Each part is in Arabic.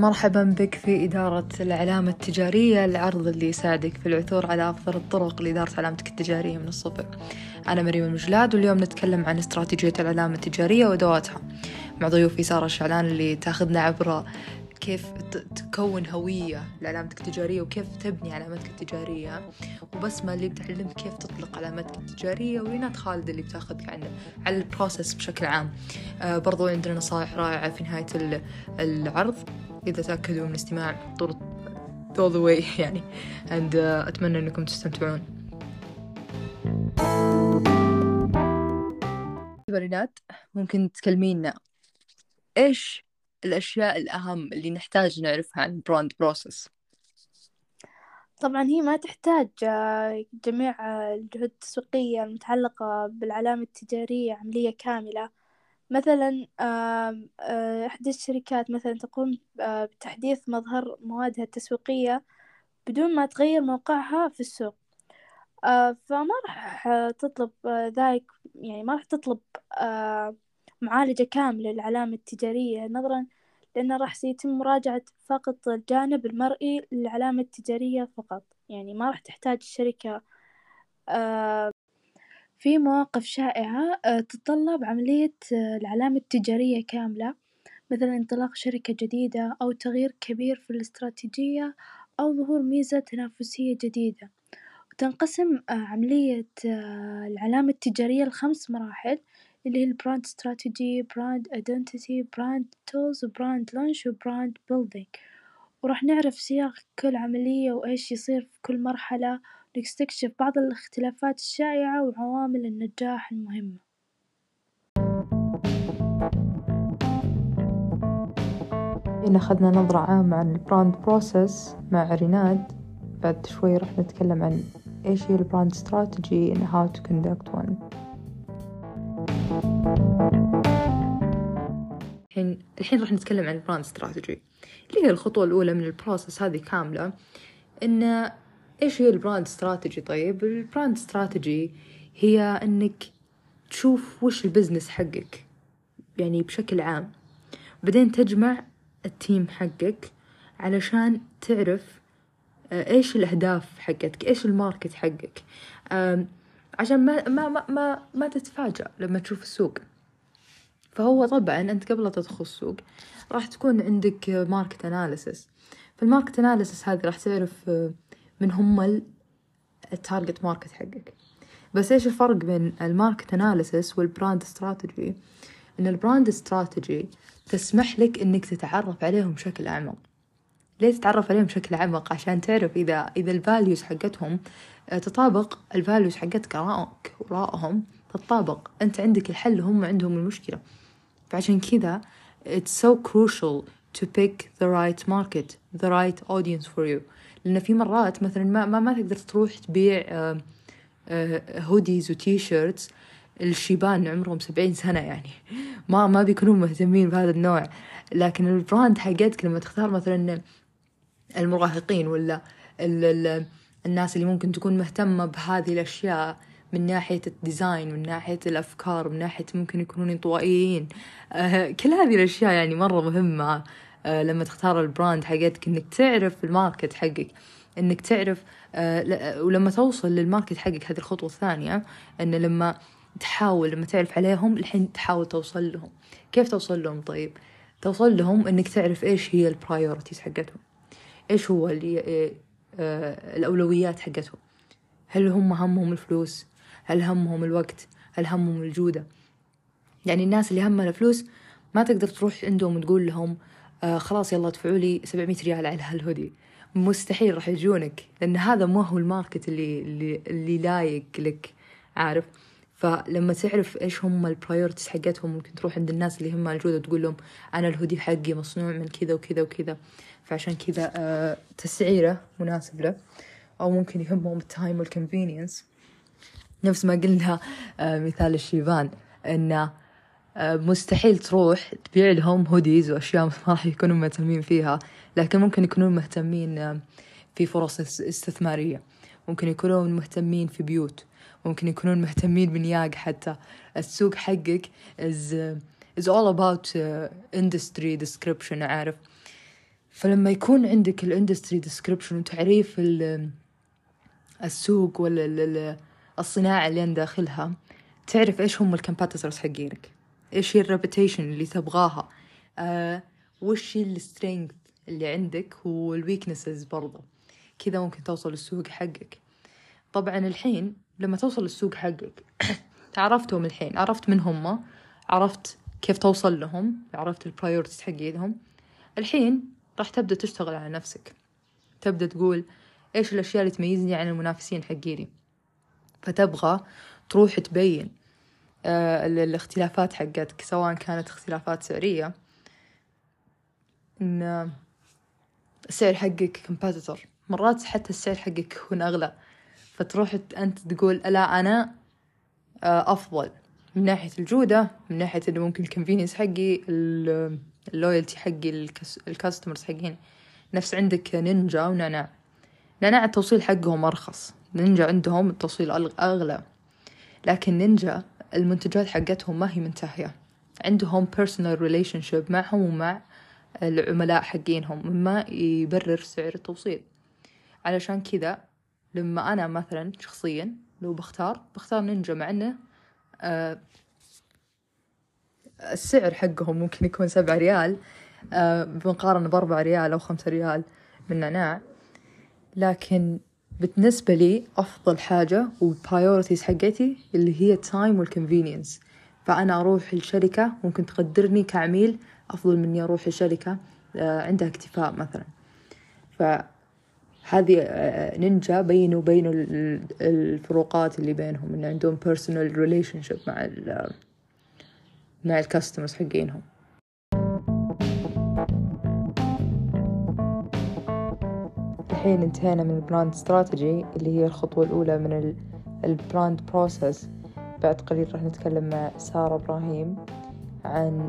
مرحبا بك في إدارة العلامة التجارية العرض اللي يساعدك في العثور على أفضل الطرق لإدارة علامتك التجارية من الصفر. أنا مريم المجلاد واليوم نتكلم عن استراتيجية العلامة التجارية وأدواتها. مع ضيوفي سارة الشعلان اللي تأخذنا عبر كيف تكون هوية لعلامتك التجارية وكيف تبني علامتك التجارية. وبسمة اللي بتعلمك كيف تطلق علامتك التجارية ورينات خالد اللي بتاخذك عن على البروسس بشكل عام. آه برضو عندنا نصائح رائعة في نهاية العرض. إذا تأكدوا من استماع طول all the way يعني. And uh, أتمنى أنكم تستمتعون. ريناد ممكن تكلمينا. إيش الأشياء الأهم اللي نحتاج نعرفها عن brand process طبعا هي ما تحتاج آه، جميع الجهود التسويقية المتعلقة بالعلامة التجارية عملية كاملة. مثلا آه، إحدى الشركات مثلا تقوم بتحديث مظهر موادها التسويقية بدون ما تغير موقعها في السوق. فما راح تطلب ذلك يعني ما راح تطلب معالجة كاملة للعلامة التجارية نظرا لأنه راح سيتم مراجعة فقط الجانب المرئي للعلامة التجارية فقط. يعني ما راح تحتاج الشركة آه، في مواقف شائعة آه، تتطلب عملية آه، العلامة التجارية كاملة مثل انطلاق شركة جديدة أو تغيير كبير في الاستراتيجية أو ظهور ميزة تنافسية جديدة. وتنقسم عملية العلامة التجارية لخمس مراحل اللي هي ال brand strategy brand identity brand tools و brand launch و brand building وراح نعرف سياق كل عملية وإيش يصير في كل مرحلة ونستكشف بعض الاختلافات الشائعة وعوامل النجاح المهمة. إن أخذنا نظرة عامة عن ال brand process مع ريناد بعد شوي راح نتكلم عن إيش هي ال brand strategy and how to conduct one. الحين الحين راح نتكلم عن ال brand strategy اللي هي الخطوة الأولى من ال process هذه كاملة إن إيش هي ال brand strategy طيب ال brand strategy هي إنك تشوف وش ال business حقك يعني بشكل عام. بعدين تجمع ال team حقك علشان تعرف آه، إيش الأهداف حقتك إيش ال market حقك. عشان ما ما ما ما, ما تتفاجأ لما تشوف السوق. فهو طبعا أنت قبل تدخل السوق راح تكون عندك market analysis في ال market analysis هذه راح تعرف من هم ال target market حقك. بس إيش الفرق بين ال market analysis وال brand strategy إن ال brand strategy تسمح لك إنك تتعرف عليهم بشكل أعمق. ليه تتعرف عليهم بشكل أعمق؟ عشان تعرف إذا إذا ال values حقتهم تطابق ال values حقتك رأيك ورأيهم تطابق أنت عندك الحل وهم عندهم المشكلة. فعشان كذا it's so crucial to pick the right market the right audience for you. لأن في مرات مثلا ما ما, ما تقدر تروح تبيع hoodies و T-shirts لشيبان عمرهم سبعين سنة يعني. ما ما بيكونون مهتمين بهذا النوع. لكن ال brand حقتك لما تختار مثلا المراهقين ولا ال ال الناس اللي ممكن تكون مهتمة بهذه الأشياء من ناحية ال design من ناحية الأفكار من ناحية ممكن يكونون انطوائيين آه كل هذه الأشياء يعني مرة مهمة. آه لما تختار ال brand حقتك إنك تعرف ال market حقك. إنك تعرف آه ولما توصل لل market حقك هذه الخطوة الثانية إن لما تحاول لما تعرف عليهم الحين تحاول توصل لهم. كيف توصل لهم؟ طيب توصل لهم إنك تعرف إيش هي ال priorities حقتهم. إيش هو اللي آه, آه، الأولويات حقتهم. هل هم همهم الفلوس؟ هل همهم الوقت؟ هل همهم الجودة؟ يعني الناس اللي همها الفلوس ما تقدر تروح عندهم وتقول لهم آه خلاص يلا ادفعوا لي 700 ريال على هالهودي مستحيل راح يجونك لأن هذا مو هو ال market اللي اللي, اللي لايق لك عارف؟ فلما تعرف إيش هم ال priorities حقتهم ممكن تروح عند الناس اللي هم الجودة وتقول لهم أنا الهودي حقي مصنوع من كذا وكذا وكذا. فعشان كذا آه تسعيرة مناسب له أو ممكن يهمهم ال time وال convenience نفس ما قلنا آه، مثال الشيبان إنه آه، مستحيل تروح تبيع لهم hoodies وأشياء ما راح يكونوا مهتمين فيها لكن ممكن يكونون مهتمين آه، في فرص استثمارية. ممكن يكونون مهتمين في بيوت. ممكن يكونون مهتمين بنياق حتى. السوق حقك is, is all about industry description عارف؟ فلما يكون عندك ال industry description وتعريف السوق ولا الصناعة اللي أنا داخلها. تعرف إيش هم ال competitors حقينك؟ إيش هي ال reputation اللي تبغاها؟ آه وش هي ال strength اللي عندك وال weaknesses برضو؟ كذا ممكن توصل للسوق حقك. طبعا الحين لما توصل للسوق حقك تعرفتهم الحين. عرفت من هم عرفت كيف توصل لهم عرفت البرايورتيز حقينهم. الحين راح تبدأ تشتغل على نفسك. تبدأ تقول إيش الأشياء اللي تميزني عن المنافسين حقيني؟ فتبغى تروح تبين آه الاختلافات حقتك سواء كانت اختلافات سعرية إن السعر حقك competitor مرات حتى السعر حقك يكون أغلى. فتروح أنت تقول لا أنا آه أفضل. من ناحية الجودة من ناحية إنه ممكن ال convenience حقي ال loyalty حقي ال customers حقين. نفس عندك نينجا ونعناع نعناع التوصيل حقهم أرخص. نينجا عندهم التوصيل أغلى. لكن نينجا المنتجات حقتهم ما هي منتهية. عندهم personal relationship معهم ومع العملاء حقينهم مما يبرر سعر التوصيل. علشان كذا لما أنا مثلا شخصيا لو بختار بختار نينجا مع إنه آه السعر حقهم ممكن يكون سبعة ريال آه بمقارنة بأربعة ريال أو خمسة ريال من نعناع. لكن بالنسبة لي أفضل حاجة وال priorities حقتي اللي هي ال time وال convenience فأنا أروح الشركة ممكن تقدرني كعميل أفضل من إني أروح الشركة آه عندها اكتفاء مثلا. فهذه آه نينجا بينوا بينوا الفروقات اللي بينهم إن عندهم personal relationship مع مع الكاستمرز حقينهم. الحين انتهينا من البراند استراتيجي اللي هي الخطوة الأولى من ال brand process بعد قليل راح نتكلم مع سارة إبراهيم عن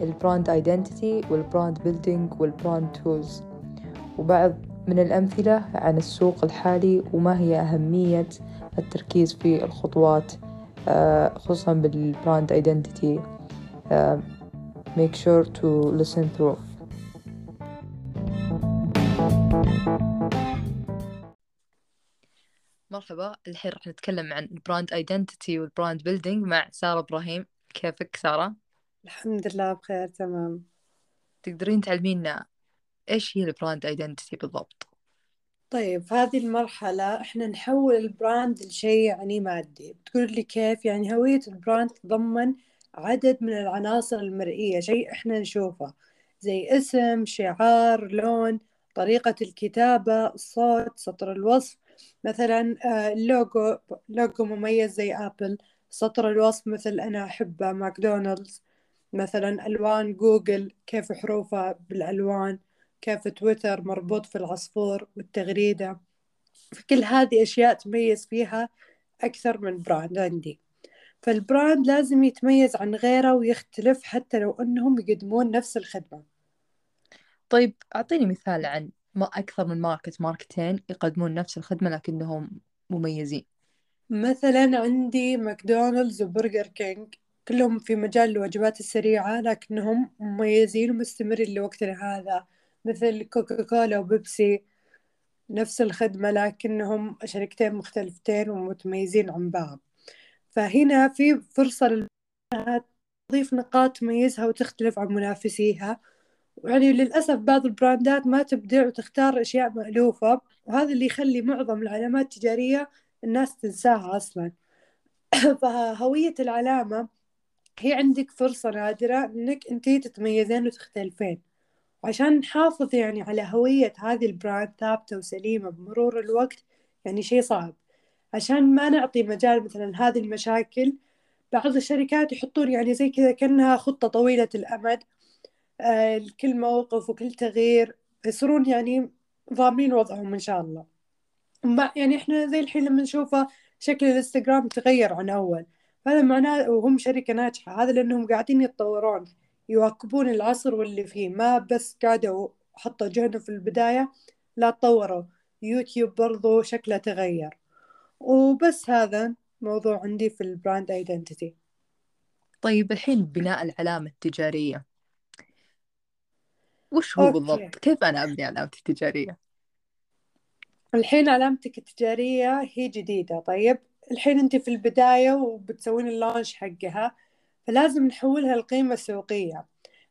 ال brand identity وال brand building وال brand tools وبعض من الأمثلة عن السوق الحالي وما هي أهمية التركيز في الخطوات آه، خصوصا بال brand identity uh, make sure to listen through. مرحبا. الحين راح نتكلم عن ال brand identity وال brand building مع سارة إبراهيم. كيفك سارة؟ الحمد لله بخير تمام. تقدرين تعلمينا إيش هي ال brand identity بالضبط؟ طيب في هذه المرحلة إحنا نحول ال brand لشيء يعني مادي. بتقول لي كيف؟ يعني هوية البراند تتضمن عدد من العناصر المرئية شيء إحنا نشوفه. زي اسم شعار لون طريقة الكتابة الصوت سطر الوصف مثلا آه، ال logo logo مميز زي أبل. سطر الوصف مثل أنا أحب ماكدونالدز. مثلا ألوان جوجل كيف حروفها بالألوان كيف تويتر مربوط في العصفور والتغريدة. فكل هذه أشياء تميز فيها أكثر من brand عندي. فال brand لازم يتميز عن غيره ويختلف حتى لو أنهم يقدمون نفس الخدمة. طيب أعطيني مثال عن ما أكثر من ماركت ماركتين يقدمون نفس الخدمة لكنهم مميزين. مثلا عندي ماكدونالدز وبرجر كينج. كلهم في مجال الوجبات السريعة لكنهم مميزين ومستمرين لوقتنا هذا. مثل كوكا كولا وبيبسي نفس الخدمة لكنهم شركتين مختلفتين ومتميزين عن بعض. فهنا في فرصة لها تضيف نقاط تميزها وتختلف عن منافسيها. يعني للأسف بعض البراندات ما تبدع وتختار أشياء مألوفة وهذا اللي يخلي معظم العلامات التجارية الناس تنساها أصلا. فهوية العلامة هي عندك فرصة نادرة إنك أنتي تتميزين وتختلفين. وعشان نحافظ يعني على هوية هذه البراند ثابتة وسليمة بمرور الوقت يعني شيء صعب. عشان ما نعطي مجال مثلا هذه المشاكل بعض الشركات يحطون يعني زي كذا كأنها خطة طويلة الأمد آه كل موقف وكل تغيير يصيرون يعني ضامنين وضعهم إن شاء الله. يعني إحنا زي الحين لما نشوفه شكل الإنستغرام تغير عن أول. هذا معناه وهم شركة ناجحة. هذا لأنهم قاعدين يتطورون يواكبون العصر واللي فيه. ما بس قعدوا حطوا جهدهم في البداية لا تطوروا. يوتيوب برضو شكله تغير. وبس هذا موضوع عندي في ال brand identity طيب الحين بناء العلامة التجارية. وش هو okay. بالضبط كيف أنا أبني علامتي التجارية؟ الحين علامتك التجارية هي جديدة طيب؟ الحين أنت في البداية وبتسوين ال launch حقها فلازم نحولها لقيمة سوقية.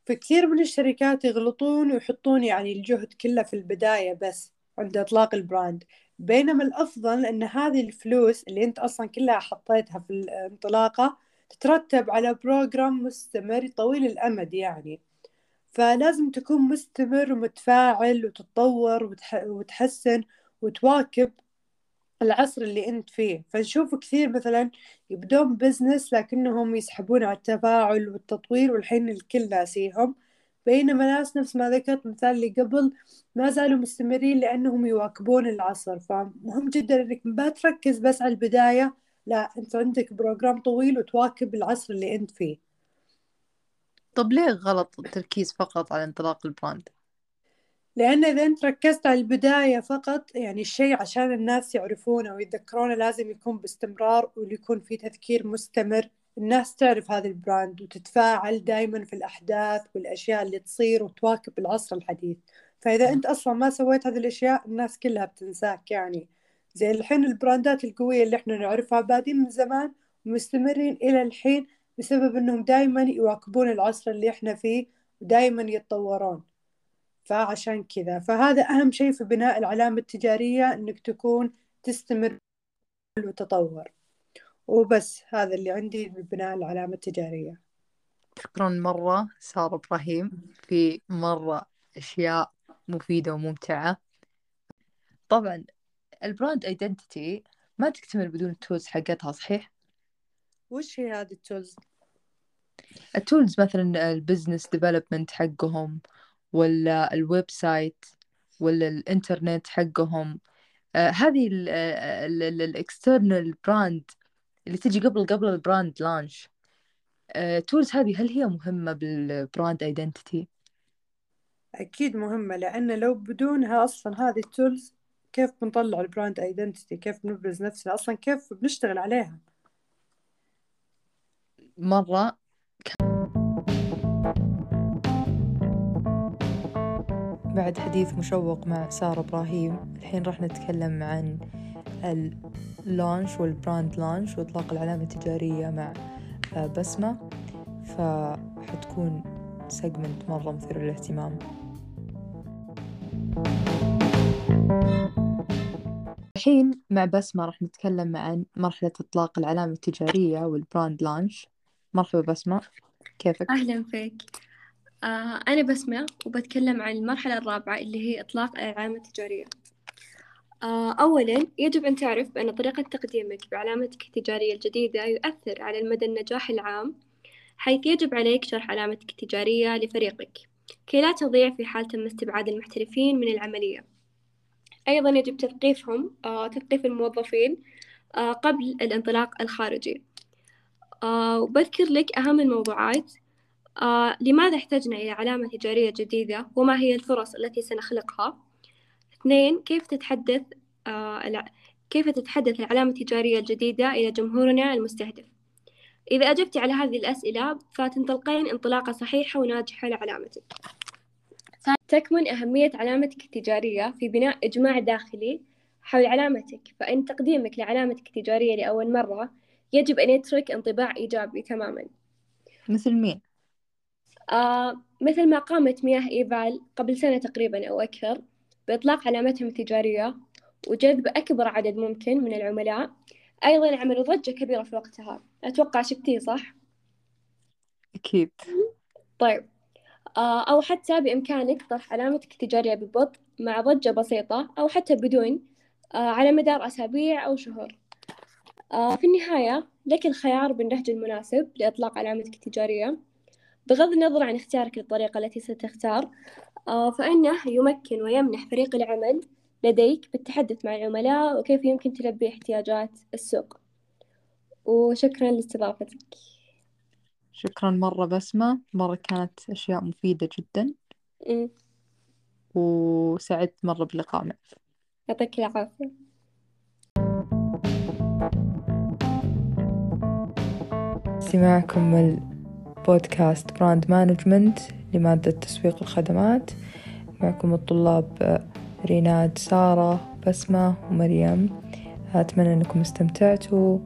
فكثير من الشركات يغلطون ويحطون يعني الجهد كله في البداية بس عند إطلاق ال brand. بينما الأفضل أن هذه الفلوس اللي أنت أصلا كلها حطيتها في الانطلاقة تترتب على program مستمر طويل الأمد يعني. فلازم تكون مستمر ومتفاعل وتتطور وتح... وتحسن وتواكب العصر اللي أنت فيه. فنشوف كثير مثلا يبدون business لكنهم يسحبون على التفاعل والتطوير والحين الكل ناسيهم. بينما ناس نفس ما ذكرت مثال اللي قبل ما زالوا مستمرين لأنهم يواكبون العصر. فمهم جدا أنك ما تركز بس على البداية لا أنت عندك program طويل وتواكب العصر اللي أنت فيه. طب ليه غلط التركيز فقط على انطلاق ال brand؟ لأن إذا أنت ركزت على البداية فقط يعني الشيء عشان الناس يعرفونه ويتذكرونه لازم يكون باستمرار ويكون في تذكير مستمر. الناس تعرف هذا ال brand وتتفاعل دائما في الأحداث والأشياء اللي تصير وتواكب العصر الحديث. فإذا أنت أصلا ما سويت هذه الأشياء الناس كلها بتنساك يعني. زي الحين ال brandات القوية اللي إحنا نعرفها بادين من زمان ومستمرين إلى الحين بسبب أنهم دائما يواكبون العصر اللي إحنا فيه ودائما يتطورون. فعشان كذا فهذا أهم شيء في بناء العلامة التجارية إنك تكون تستمر وتطور. وبس هذا اللي عندي ببناء العلامة التجارية. شكرا مرة سارة إبراهيم في مرة أشياء مفيدة وممتعة. طبعا ال brand identity ما تكتمل بدون ال tools حقتها صحيح؟ وش هي هذه ال tools؟ ال tools مثلا ال business development حقهم ولا ال website ولا الإنترنت حقهم. آه هذه ال external brand اللي تجي قبل قبل ال brand launch tools هذه هل هي مهمة بال brand identity؟ أكيد مهمة لأن لو بدونها أصلا هذه ال tools كيف بنطلع ال brand identity كيف بنبرز نفسنا؟ أصلا كيف بنشتغل عليها؟ مرة بعد حديث مشوق مع سارة إبراهيم الحين راح نتكلم عن ال launch وال brand launch وإطلاق العلامة التجارية مع بسمة. فحتكون segment مرة مثير للاهتمام. الحين مع بسمة راح نتكلم عن مرحلة إطلاق العلامة التجارية وال brand launch. مرحبا بسمة كيفك؟ أهلا فيك. آه أنا بسمة وبتكلم عن المرحلة الرابعة اللي هي إطلاق العلامة التجارية. آه أولا يجب أن تعرف بأن طريقة تقديمك بعلامتك التجارية الجديدة يؤثر على المدى النجاح العام حيث يجب عليك شرح علامتك التجارية لفريقك. كي لا تضيع في حال تم استبعاد المحترفين من العملية. أيضا يجب تثقيفهم آه تثقيف الموظفين آه قبل الانطلاق الخارجي. وبذكر لك أهم الموضوعات. آه لماذا احتجنا إلى علامة تجارية جديدة وما هي الفرص التي سنخلقها؟ اثنين كيف تتحدث آه كيف تتحدث العلامة التجارية الجديدة إلى جمهورنا المستهدف؟ إذا أجبت على هذه الأسئلة فتنطلقين انطلاقة صحيحة وناجحة لعلامتك. تكمن أهمية علامتك التجارية في بناء إجماع داخلي حول علامتك فإن تقديمك لعلامتك التجارية لأول مرة يجب أن يترك انطباع إيجابي تماما. مثل مين؟ آه مثل ما قامت مياه إيفال قبل سنة تقريبا أو أكثر بإطلاق علامتهم التجارية وجذب أكبر عدد ممكن من العملاء. أيضا عملوا ضجة كبيرة في وقتها. أتوقع شفتيه صح؟ أكيد. طيب. آه أو حتى بإمكانك طرح علامتك التجارية ببطء مع ضجة بسيطة أو حتى بدون آه على مدار أسابيع أو شهور في النهاية لك الخيار بالنهج المناسب لإطلاق علامتك التجارية. بغض النظر عن اختيارك للطريقة التي ستختار آه فإنه يمكن ويمنح فريق العمل لديك بالتحدث مع العملاء وكيف يمكن تلبي احتياجات السوق. وشكرا لاستضافتك. شكرا مرة بسمة. مرة كانت أشياء مفيدة جدا. م. وسعدت مرة باللقاء معك. يعطيك العافية. استماعكم البودكاست brand management لمادة تسويق الخدمات. معكم الطلاب ريناد سارة بسمة ومريم. أتمنى أنكم استمتعتوا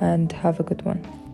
and have a good one.